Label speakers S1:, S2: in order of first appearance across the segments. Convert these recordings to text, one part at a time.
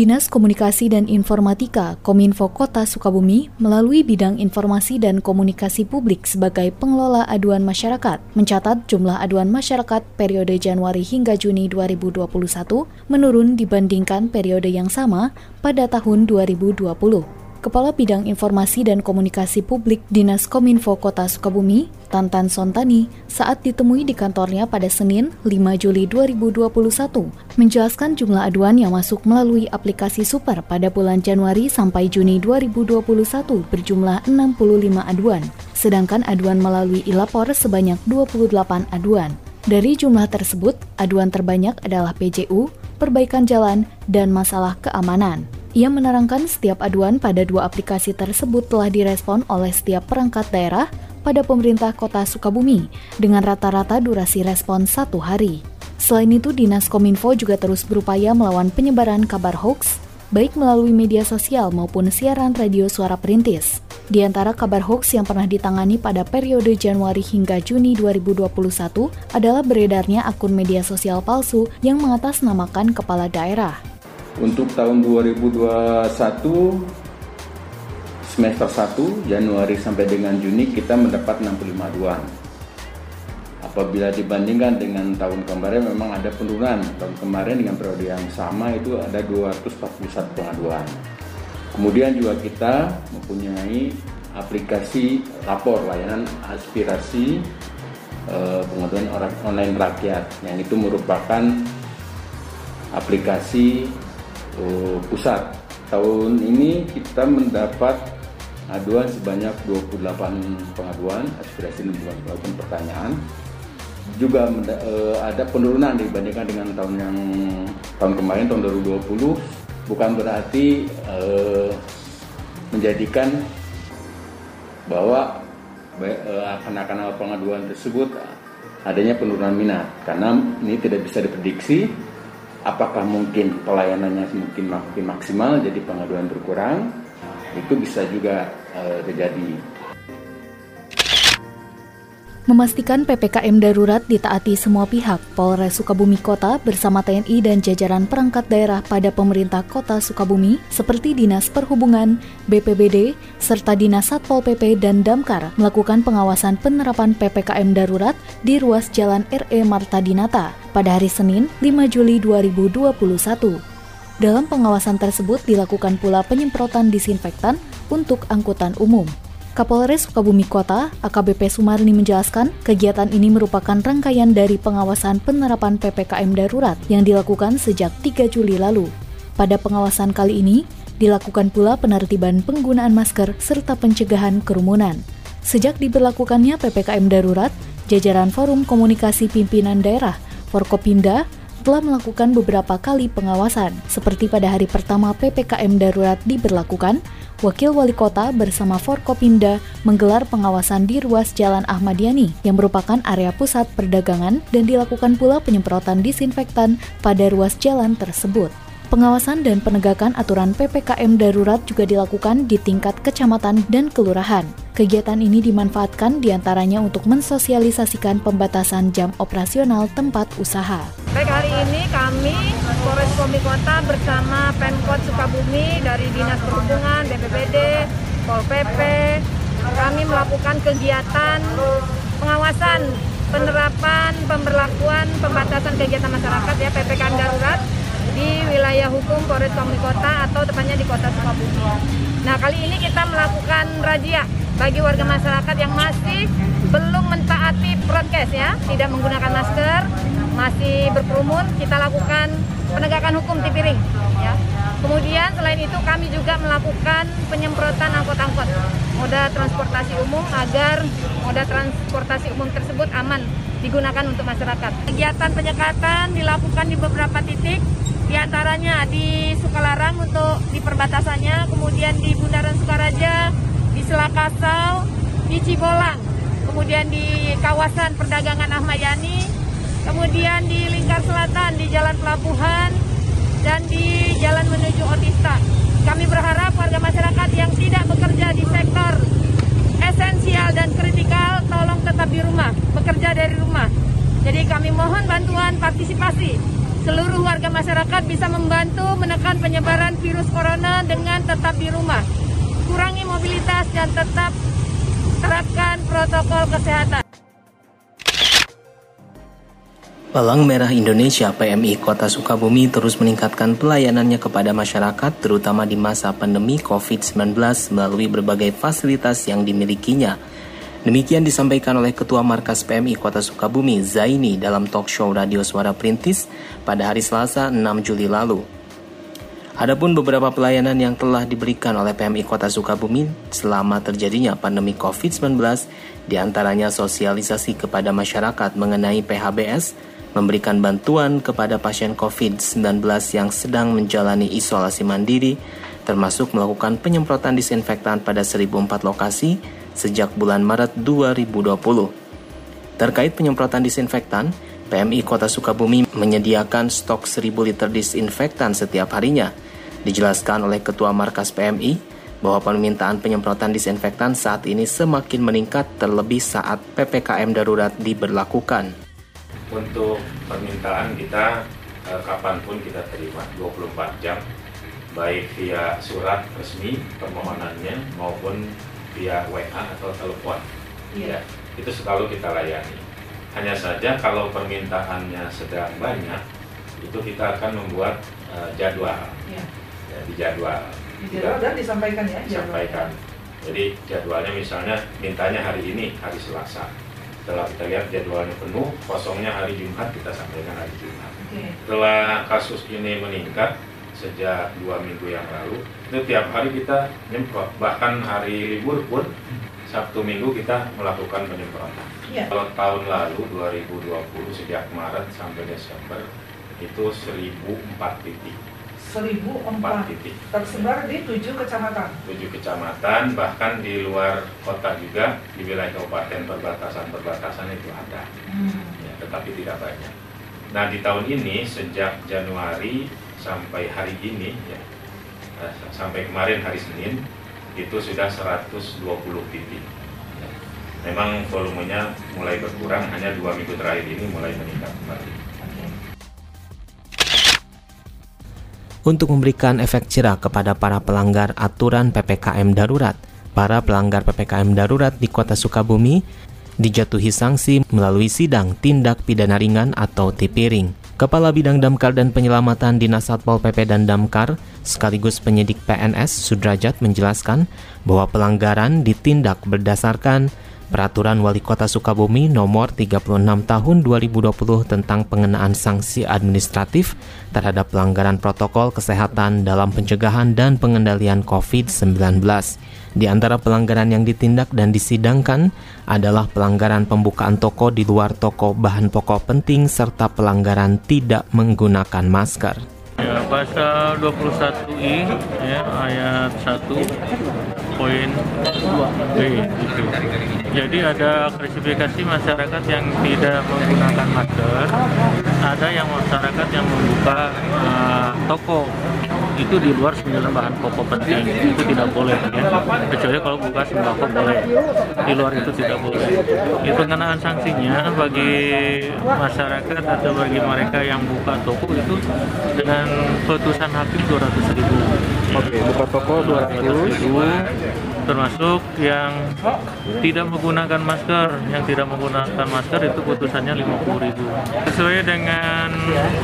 S1: Dinas Komunikasi dan Informatika Kominfo Kota Sukabumi melalui bidang informasi dan komunikasi publik sebagai pengelola aduan masyarakat mencatat jumlah aduan masyarakat periode Januari hingga Juni 2021 menurun dibandingkan periode yang sama pada tahun 2020. Kepala Bidang Informasi dan Komunikasi Publik Dinas Kominfo Kota Sukabumi, Tantan Sontani, saat ditemui di kantornya pada Senin 5 Juli 2021, menjelaskan jumlah aduan yang masuk melalui aplikasi Super pada bulan Januari sampai Juni 2021 berjumlah 65 aduan, sedangkan aduan melalui e-lapor sebanyak 28 aduan. Dari jumlah tersebut, aduan terbanyak adalah PJU, perbaikan jalan, dan masalah keamanan. Ia menerangkan setiap aduan pada dua aplikasi tersebut telah direspon oleh setiap perangkat daerah pada pemerintah kota Sukabumi dengan rata-rata durasi respon satu hari. Selain itu, Dinas Kominfo juga terus berupaya melawan penyebaran kabar hoax, baik melalui media sosial maupun siaran radio suara perintis. Di antara kabar hoax yang pernah ditangani pada periode Januari hingga Juni 2021 adalah beredarnya akun media sosial palsu yang mengatasnamakan kepala daerah.
S2: Untuk tahun 2021 semester 1 Januari sampai dengan Juni kita mendapat 65 aduan. Apabila dibandingkan dengan tahun kemarin memang ada penurunan. Tahun kemarin dengan periode yang sama itu ada 241 pengaduan. Kemudian juga kita mempunyai aplikasi lapor layanan aspirasi eh, pengaduan orang online rakyat yang itu merupakan aplikasi pusat. Tahun ini kita mendapat aduan sebanyak 28 pengaduan, aspirasi dan melakukan pertanyaan. Juga uh, ada penurunan dibandingkan dengan tahun yang tahun kemarin tahun 2020 bukan berarti uh, menjadikan bahwa akan akan pengaduan tersebut adanya penurunan minat karena ini tidak bisa diprediksi apakah mungkin pelayanannya mungkin makin maksimal jadi pengaduan berkurang? Itu bisa juga uh, terjadi
S1: Memastikan PPKM darurat ditaati semua pihak, Polres Sukabumi Kota bersama TNI dan jajaran perangkat daerah pada pemerintah Kota Sukabumi seperti Dinas Perhubungan, BPBD, serta Dinas Satpol PP dan Damkar melakukan pengawasan penerapan PPKM darurat di ruas Jalan RE Marta Dinata pada hari Senin 5 Juli 2021. Dalam pengawasan tersebut dilakukan pula penyemprotan disinfektan untuk angkutan umum. Kapolres Sukabumi Kota, AKBP Sumarni menjelaskan, kegiatan ini merupakan rangkaian dari pengawasan penerapan PPKM darurat yang dilakukan sejak 3 Juli lalu. Pada pengawasan kali ini, dilakukan pula penertiban penggunaan masker serta pencegahan kerumunan. Sejak diberlakukannya PPKM darurat, jajaran Forum Komunikasi Pimpinan Daerah, Forkopimda, telah melakukan beberapa kali pengawasan, seperti pada hari pertama PPKM darurat diberlakukan, Wakil Wali Kota bersama Forkopimda menggelar pengawasan di ruas Jalan Ahmad Yani yang merupakan area pusat perdagangan dan dilakukan pula penyemprotan disinfektan pada ruas jalan tersebut. Pengawasan dan penegakan aturan PPKM darurat juga dilakukan di tingkat kecamatan dan kelurahan. Kegiatan ini dimanfaatkan di antaranya untuk mensosialisasikan pembatasan jam operasional tempat usaha.
S3: Baik hari ini kami Polres Komi Kota bersama Pemkot Sukabumi dari Dinas Perhubungan, BPBD, Pol PP, kami melakukan kegiatan pengawasan penerapan pemberlakuan pembatasan kegiatan masyarakat ya PPKM darurat di wilayah hukum Polres Kamui Kota atau tepatnya di Kota Sukabumi. Nah kali ini kita melakukan razia bagi warga masyarakat yang masih belum mentaati prokes ya, tidak menggunakan masker, masih berkerumun, kita lakukan penegakan hukum di piring ya. Kemudian selain itu kami juga melakukan penyemprotan angkot-angkot moda transportasi umum agar moda transportasi umum tersebut aman digunakan untuk masyarakat. Kegiatan penyekatan dilakukan di beberapa titik di antaranya di Sukalarang untuk di perbatasannya, kemudian di Bundaran Sukaraja, di Selakasau, di Cibolang, kemudian di kawasan perdagangan Ahmad Yani, kemudian di Lingkar Selatan di Jalan Pelabuhan, dan di jalan menuju Otista. Kami berharap warga masyarakat yang tidak bekerja di sektor esensial dan kritikal tolong tetap di rumah, bekerja dari rumah. Jadi kami mohon bantuan partisipasi. Seluruh warga masyarakat bisa membantu menekan penyebaran virus corona dengan tetap di rumah. Kurangi mobilitas dan tetap terapkan protokol kesehatan.
S4: Palang Merah Indonesia PMI Kota Sukabumi terus meningkatkan pelayanannya kepada masyarakat terutama di masa pandemi COVID-19 melalui berbagai fasilitas yang dimilikinya. Demikian disampaikan oleh Ketua Markas PMI Kota Sukabumi Zaini dalam talk show Radio Suara Perintis pada hari Selasa 6 Juli lalu. Adapun beberapa pelayanan yang telah diberikan oleh PMI Kota Sukabumi selama terjadinya pandemi COVID-19 di antaranya sosialisasi kepada masyarakat mengenai PHBS, memberikan bantuan kepada pasien COVID-19 yang sedang menjalani isolasi mandiri, termasuk melakukan penyemprotan disinfektan pada 1004 lokasi sejak bulan Maret 2020. Terkait penyemprotan disinfektan, PMI Kota Sukabumi menyediakan stok 1000 liter disinfektan setiap harinya. Dijelaskan oleh Ketua Markas PMI bahwa permintaan penyemprotan disinfektan saat ini semakin meningkat terlebih saat PPKM darurat diberlakukan
S5: untuk permintaan kita eh, kapan pun kita terima 24 jam baik via surat resmi permohonannya maupun via WA atau telepon iya. ya itu selalu kita layani hanya saja kalau permintaannya sedang banyak itu kita akan membuat uh, jadwal iya. Ya, di jadwal.
S6: Di jadwal dan disampaikan ya
S5: disampaikan. Jadi jadwalnya misalnya mintanya hari ini hari Selasa. Setelah kita lihat jadwalnya penuh kosongnya hari Jumat kita sampaikan hari Jumat. Okay. setelah kasus ini meningkat sejak dua minggu yang lalu itu tiap hari kita nyemprot. Bahkan hari libur pun Sabtu Minggu kita melakukan penyemprotan. Yeah. kalau tahun lalu 2020 sejak Maret sampai Desember itu 1004 titik
S6: 1004 titik tersebar di tujuh kecamatan.
S5: Tujuh kecamatan, bahkan di luar kota juga di wilayah kabupaten perbatasan-perbatasan itu ada, hmm. ya, tetapi tidak banyak. Nah di tahun ini sejak Januari sampai hari ini, ya, eh, sampai kemarin hari Senin itu sudah 120 titik. Ya. Memang volumenya mulai berkurang, hanya dua minggu terakhir ini mulai meningkat kembali.
S4: Untuk memberikan efek cerah kepada para pelanggar aturan PPKM darurat. Para pelanggar PPKM darurat di Kota Sukabumi dijatuhi sanksi melalui sidang tindak pidana ringan atau tipiring. Kepala Bidang Damkar dan Penyelamatan Dinas Satpol PP dan Damkar sekaligus penyidik PNS Sudrajat menjelaskan bahwa pelanggaran ditindak berdasarkan Peraturan Wali Kota Sukabumi Nomor 36 Tahun 2020 tentang pengenaan sanksi administratif terhadap pelanggaran protokol kesehatan dalam pencegahan dan pengendalian COVID-19. Di antara pelanggaran yang ditindak dan disidangkan adalah pelanggaran pembukaan toko di luar toko bahan pokok penting serta pelanggaran tidak menggunakan masker.
S7: Ya, pasal 21I ya, ayat 1 poin 2 B gitu. Jadi ada klasifikasi masyarakat yang tidak menggunakan masker, ada yang masyarakat yang membuka uh, toko. Itu di luar sembilan bahan pokok penting. Itu tidak boleh ya. Kecuali kalau buka sembako boleh. Di luar itu tidak boleh. Itu pengenaan sanksinya bagi masyarakat atau bagi mereka yang buka toko itu dengan putusan hakim 200 ribu
S8: oke buka toko 200 ribu
S7: termasuk yang tidak menggunakan masker. Yang tidak menggunakan masker itu putusannya 50.000 sesuai dengan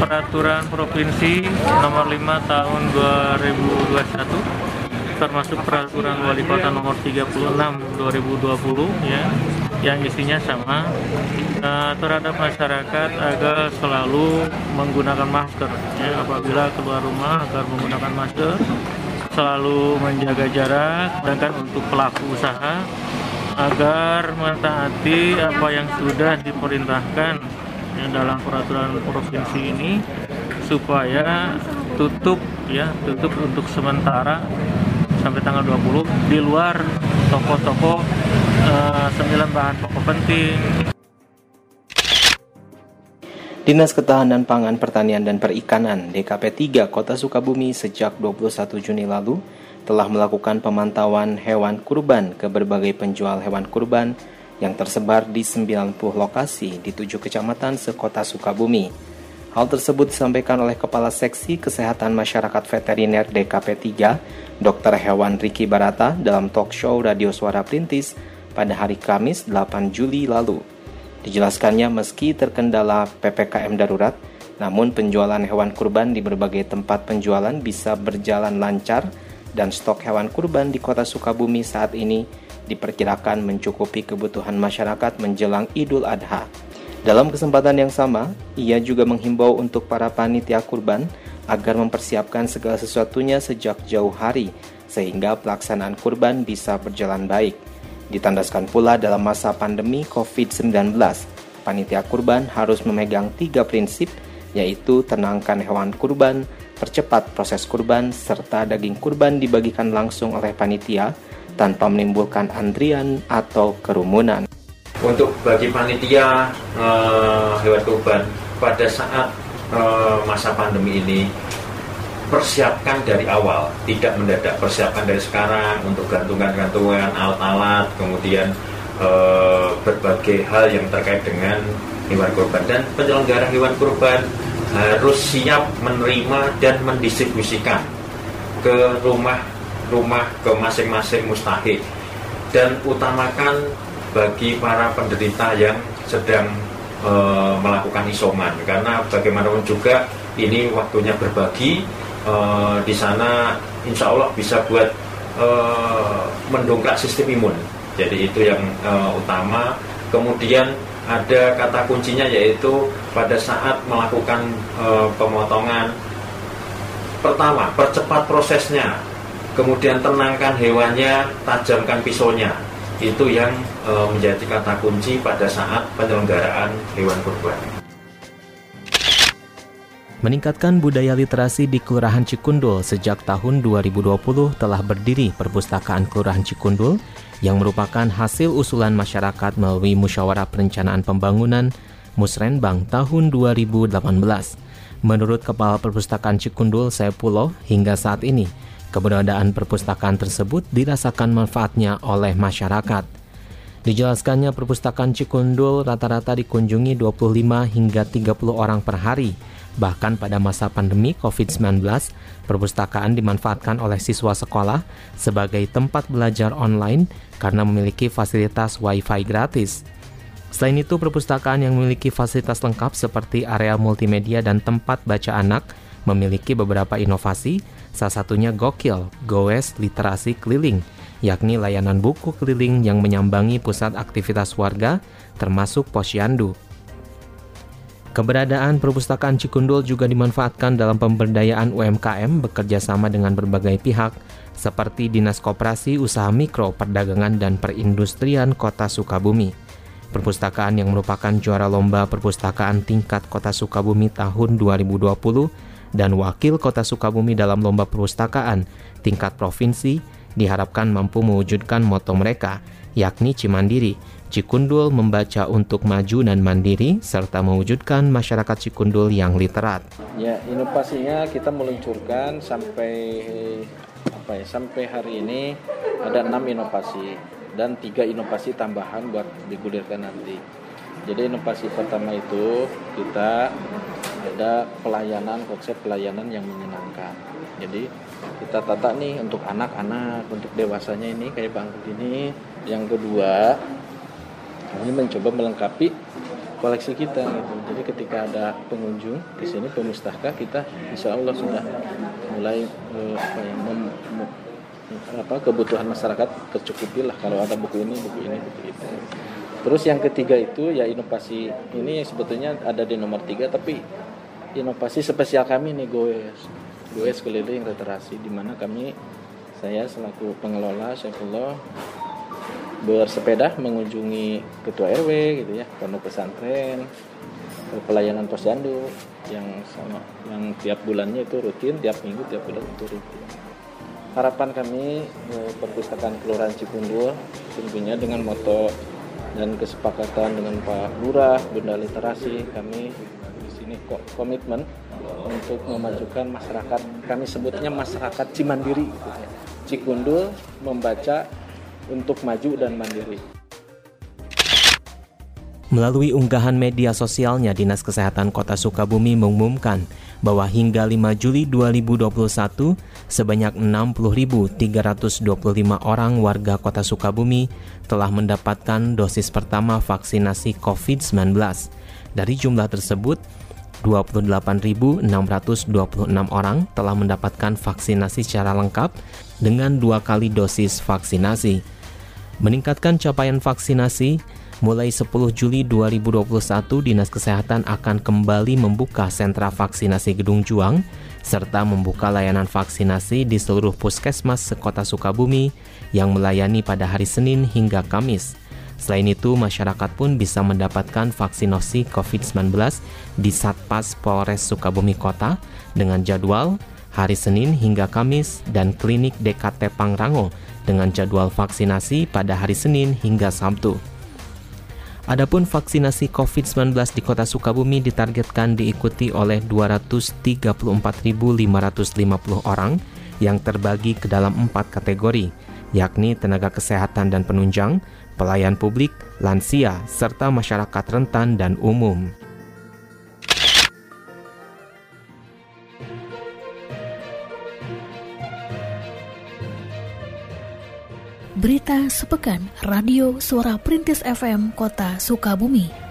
S7: peraturan provinsi nomor 5 tahun 2021 termasuk peraturan wali kota nomor 36 2020 ya yang isinya sama uh, terhadap masyarakat agar selalu menggunakan masker ya. Apabila keluar rumah agar menggunakan masker selalu menjaga jarak sedangkan untuk pelaku usaha agar mentaati apa yang sudah diperintahkan ya, dalam peraturan provinsi ini supaya tutup ya tutup untuk sementara sampai tanggal 20 di luar toko-toko uh, bahan pokok penting
S4: Dinas Ketahanan Pangan Pertanian dan Perikanan DKP 3 Kota Sukabumi sejak 21 Juni lalu telah melakukan pemantauan hewan kurban ke berbagai penjual hewan kurban yang tersebar di 90 lokasi di tujuh kecamatan sekota Sukabumi. Hal tersebut disampaikan oleh Kepala Seksi Kesehatan Masyarakat Veteriner DKP 3, Dr. Hewan Riki Barata dalam talk show Radio Suara Perintis pada hari Kamis 8 Juli lalu. Dijelaskannya meski terkendala PPKM darurat, namun penjualan hewan kurban di berbagai tempat penjualan bisa berjalan lancar dan stok hewan kurban di kota Sukabumi saat ini diperkirakan mencukupi kebutuhan masyarakat menjelang Idul Adha. Dalam kesempatan yang sama, ia juga menghimbau untuk para panitia kurban agar mempersiapkan segala sesuatunya sejak jauh hari sehingga pelaksanaan kurban bisa berjalan baik. Ditandaskan pula dalam masa pandemi COVID-19, panitia kurban harus memegang tiga prinsip, yaitu tenangkan hewan kurban, percepat proses kurban, serta daging kurban dibagikan langsung oleh panitia tanpa menimbulkan antrian atau kerumunan.
S9: Untuk bagi panitia uh, hewan kurban pada saat uh, masa pandemi ini persiapkan dari awal, tidak mendadak. Persiapkan dari sekarang untuk gantungan-gantungan alat-alat, kemudian e, berbagai hal yang terkait dengan hewan kurban dan penyelenggara hewan kurban harus siap menerima dan mendistribusikan ke rumah-rumah ke masing-masing mustahik dan utamakan bagi para penderita yang sedang e, melakukan isoman karena bagaimanapun juga ini waktunya berbagi uh, di sana insya Allah bisa buat uh, mendongkrak sistem imun. Jadi itu yang uh, utama. Kemudian ada kata kuncinya yaitu pada saat melakukan uh, pemotongan pertama percepat prosesnya, kemudian tenangkan hewannya, tajamkan pisaunya. Itu yang menjadi kata kunci pada saat penyelenggaraan hewan kurban.
S4: Meningkatkan budaya literasi di Kelurahan Cikundul sejak tahun 2020 telah berdiri Perpustakaan Kelurahan Cikundul yang merupakan hasil usulan masyarakat melalui Musyawarah Perencanaan Pembangunan Musrenbang tahun 2018. Menurut Kepala Perpustakaan Cikundul Saipullah, hingga saat ini keberadaan perpustakaan tersebut dirasakan manfaatnya oleh masyarakat. Dijelaskannya perpustakaan Cikundul rata-rata dikunjungi 25 hingga 30 orang per hari Bahkan pada masa pandemi COVID-19, perpustakaan dimanfaatkan oleh siswa sekolah sebagai tempat belajar online karena memiliki fasilitas Wi-Fi gratis. Selain itu, perpustakaan yang memiliki fasilitas lengkap seperti area multimedia dan tempat baca anak memiliki beberapa inovasi, salah satunya Gokil, Goes Literasi Keliling, yakni layanan buku keliling yang menyambangi pusat aktivitas warga, termasuk posyandu. Keberadaan perpustakaan Cikundul juga dimanfaatkan dalam pemberdayaan UMKM bekerja sama dengan berbagai pihak seperti Dinas Koperasi Usaha Mikro, Perdagangan dan Perindustrian Kota Sukabumi. Perpustakaan yang merupakan juara lomba perpustakaan tingkat Kota Sukabumi tahun 2020 dan wakil Kota Sukabumi dalam lomba perpustakaan tingkat provinsi diharapkan mampu mewujudkan moto mereka, yakni Cimandiri, Cikundul membaca untuk maju dan mandiri serta mewujudkan masyarakat Cikundul yang literat.
S8: Ya, inovasinya kita meluncurkan sampai apa ya? Sampai hari ini ada enam inovasi dan tiga inovasi tambahan buat digulirkan nanti. Jadi inovasi pertama itu kita ada pelayanan konsep pelayanan yang menyenangkan. Jadi kita tata nih untuk anak-anak, untuk dewasanya ini kayak bangku ini. Yang kedua ini mencoba melengkapi koleksi kita gitu. Jadi ketika ada pengunjung di sini pemustaka kita insya Allah sudah mulai eh, apa ya, mem, mem, apa kebutuhan masyarakat tercukupi lah kalau ada buku ini buku ini buku itu. Terus yang ketiga itu ya inovasi ini sebetulnya ada di nomor tiga tapi inovasi spesial kami nih Goes Goes keliling literasi di mana kami saya selaku pengelola Syaifullah bersepeda mengunjungi ketua RW gitu ya pondok pesantren pelayanan posyandu yang sama yang tiap bulannya itu rutin tiap minggu tiap bulan itu rutin. Harapan kami eh, perpustakaan kelurahan Cikundul tentunya dengan moto dan kesepakatan dengan Pak Lurah, Bunda Literasi, kami di sini komitmen untuk memajukan masyarakat, kami sebutnya masyarakat Cimandiri, Cikundul membaca untuk maju dan mandiri.
S4: Melalui unggahan media sosialnya, Dinas Kesehatan Kota Sukabumi mengumumkan bahwa hingga 5 Juli 2021, sebanyak 60.325 orang warga Kota Sukabumi telah mendapatkan dosis pertama vaksinasi COVID-19. Dari jumlah tersebut, 28.626 orang telah mendapatkan vaksinasi secara lengkap dengan dua kali dosis vaksinasi. Meningkatkan capaian vaksinasi, Mulai 10 Juli 2021, Dinas Kesehatan akan kembali membuka sentra vaksinasi Gedung Juang serta membuka layanan vaksinasi di seluruh puskesmas sekota Sukabumi yang melayani pada hari Senin hingga Kamis. Selain itu, masyarakat pun bisa mendapatkan vaksinasi COVID-19 di Satpas Polres Sukabumi Kota dengan jadwal hari Senin hingga Kamis dan klinik DKT Pangrango dengan jadwal vaksinasi pada hari Senin hingga Sabtu. Adapun vaksinasi COVID-19 di Kota Sukabumi ditargetkan diikuti oleh 234.550 orang yang terbagi ke dalam empat kategori, yakni tenaga kesehatan dan penunjang, pelayan publik, lansia, serta masyarakat rentan dan umum.
S1: Berita Sepekan Radio Suara Perintis FM Kota Sukabumi